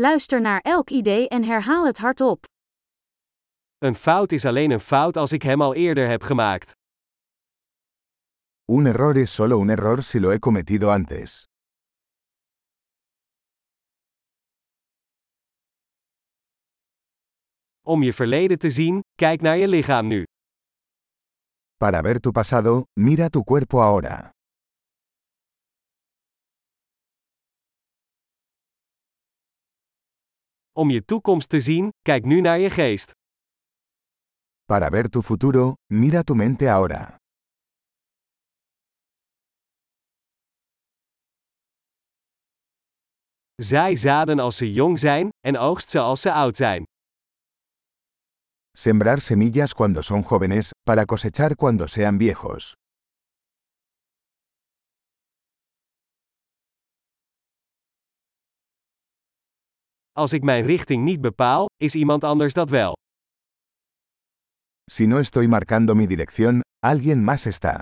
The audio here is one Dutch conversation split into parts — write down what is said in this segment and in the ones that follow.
Luister naar elk idee en herhaal het hardop. Een fout is alleen een fout als ik hem al eerder heb gemaakt. Un error es solo un error si lo he cometido antes. Om je verleden te zien, kijk naar je lichaam nu. Para ver tu pasado, mira tu cuerpo ahora. Om je toekomst te zien, kijk nu naar je geest. Para ver tu futuro, mira tu mente ahora. Zij zaden als ze jong zijn, en oogst ze als ze oud zijn. Sembrar semillas cuando son jóvenes, para cosechar cuando sean viejos. Als ik mijn richting niet bepaal, is iemand anders dat wel. Si no estoy marcando mi dirección, alguien más está.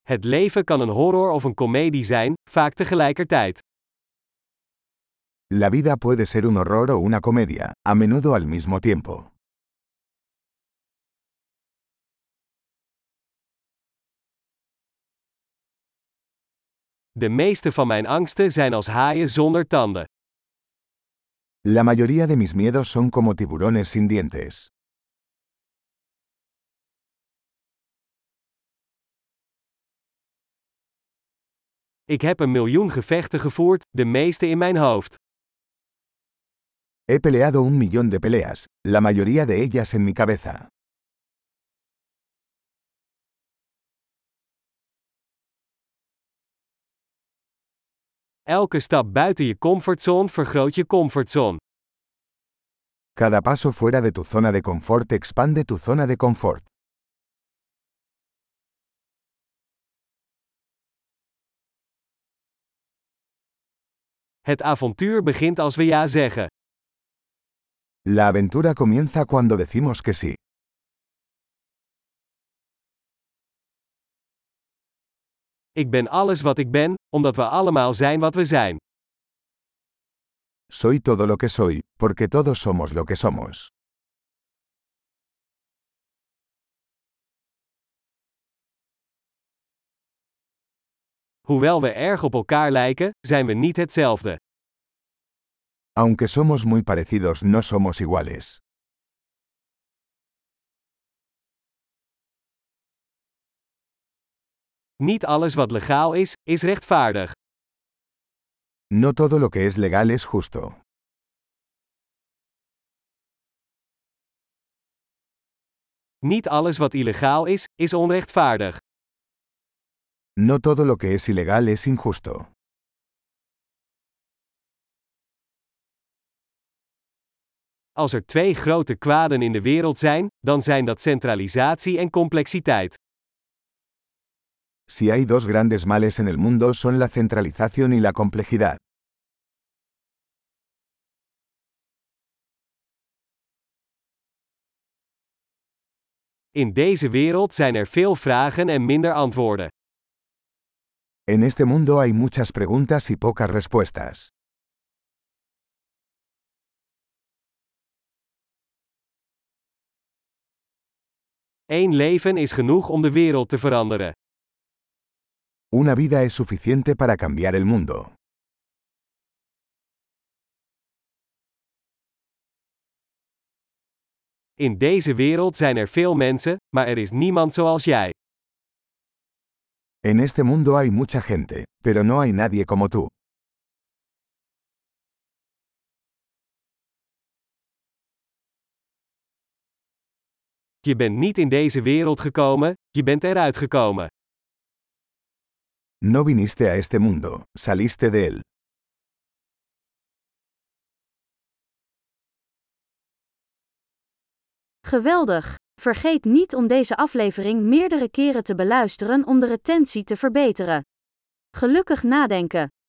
Het leven kan een horror of een komedie zijn, vaak tegelijkertijd. La vida puede ser un horror o una comedia, a menudo al mismo tiempo. De meeste van mijn angsten zijn als haaien zonder tanden. La mayoría de mis miedos son como tiburones sin dientes. Ik heb een miljoen gevechten gevoerd, de meeste in mijn hoofd. He peleado un millón de peleas, la mayoría de ellas en mi cabeza. Elke stap buiten je comfortzone vergroot je comfortzone. Cada paso fuera de tu zona de confort expande tu zona de confort. Het avontuur begint als we ja zeggen. La aventura comienza cuando decimos que sí. Ik ben alles wat ik ben, omdat we allemaal zijn wat we zijn. Soy todo lo que soy, porque todos somos lo que somos. Hoewel we erg op elkaar lijken, zijn we niet hetzelfde. Aunque somos muy parecidos, no somos iguales. Niet alles wat legaal is, is rechtvaardig. No todo lo que es legal es justo. Niet alles wat illegaal is, is onrechtvaardig. No todo lo que es ilegal es injusto. Als er twee grote kwaden in de wereld zijn, dan zijn dat centralisatie en complexiteit. Si hay dos grandes males en el mundo son la centralización y la complejidad. In deze wereld zijn er veel vragen en minder antwoorden. En este mundo hay muchas preguntas y pocas respuestas. Eén leven is genoeg om de wereld te veranderen. Una vida es suficiente para cambiar el mundo. In deze wereld zijn er veel mensen, maar er is niemand zoals jij. En este mundo hay mucha gente, pero no hay nadie como tú. Je bent niet in deze wereld gekomen, je bent eruit gekomen. No viniste a este mundo, saliste de él. Geweldig! Vergeet niet om deze aflevering meerdere keren te beluisteren om de retentie te verbeteren. Gelukkig nadenken!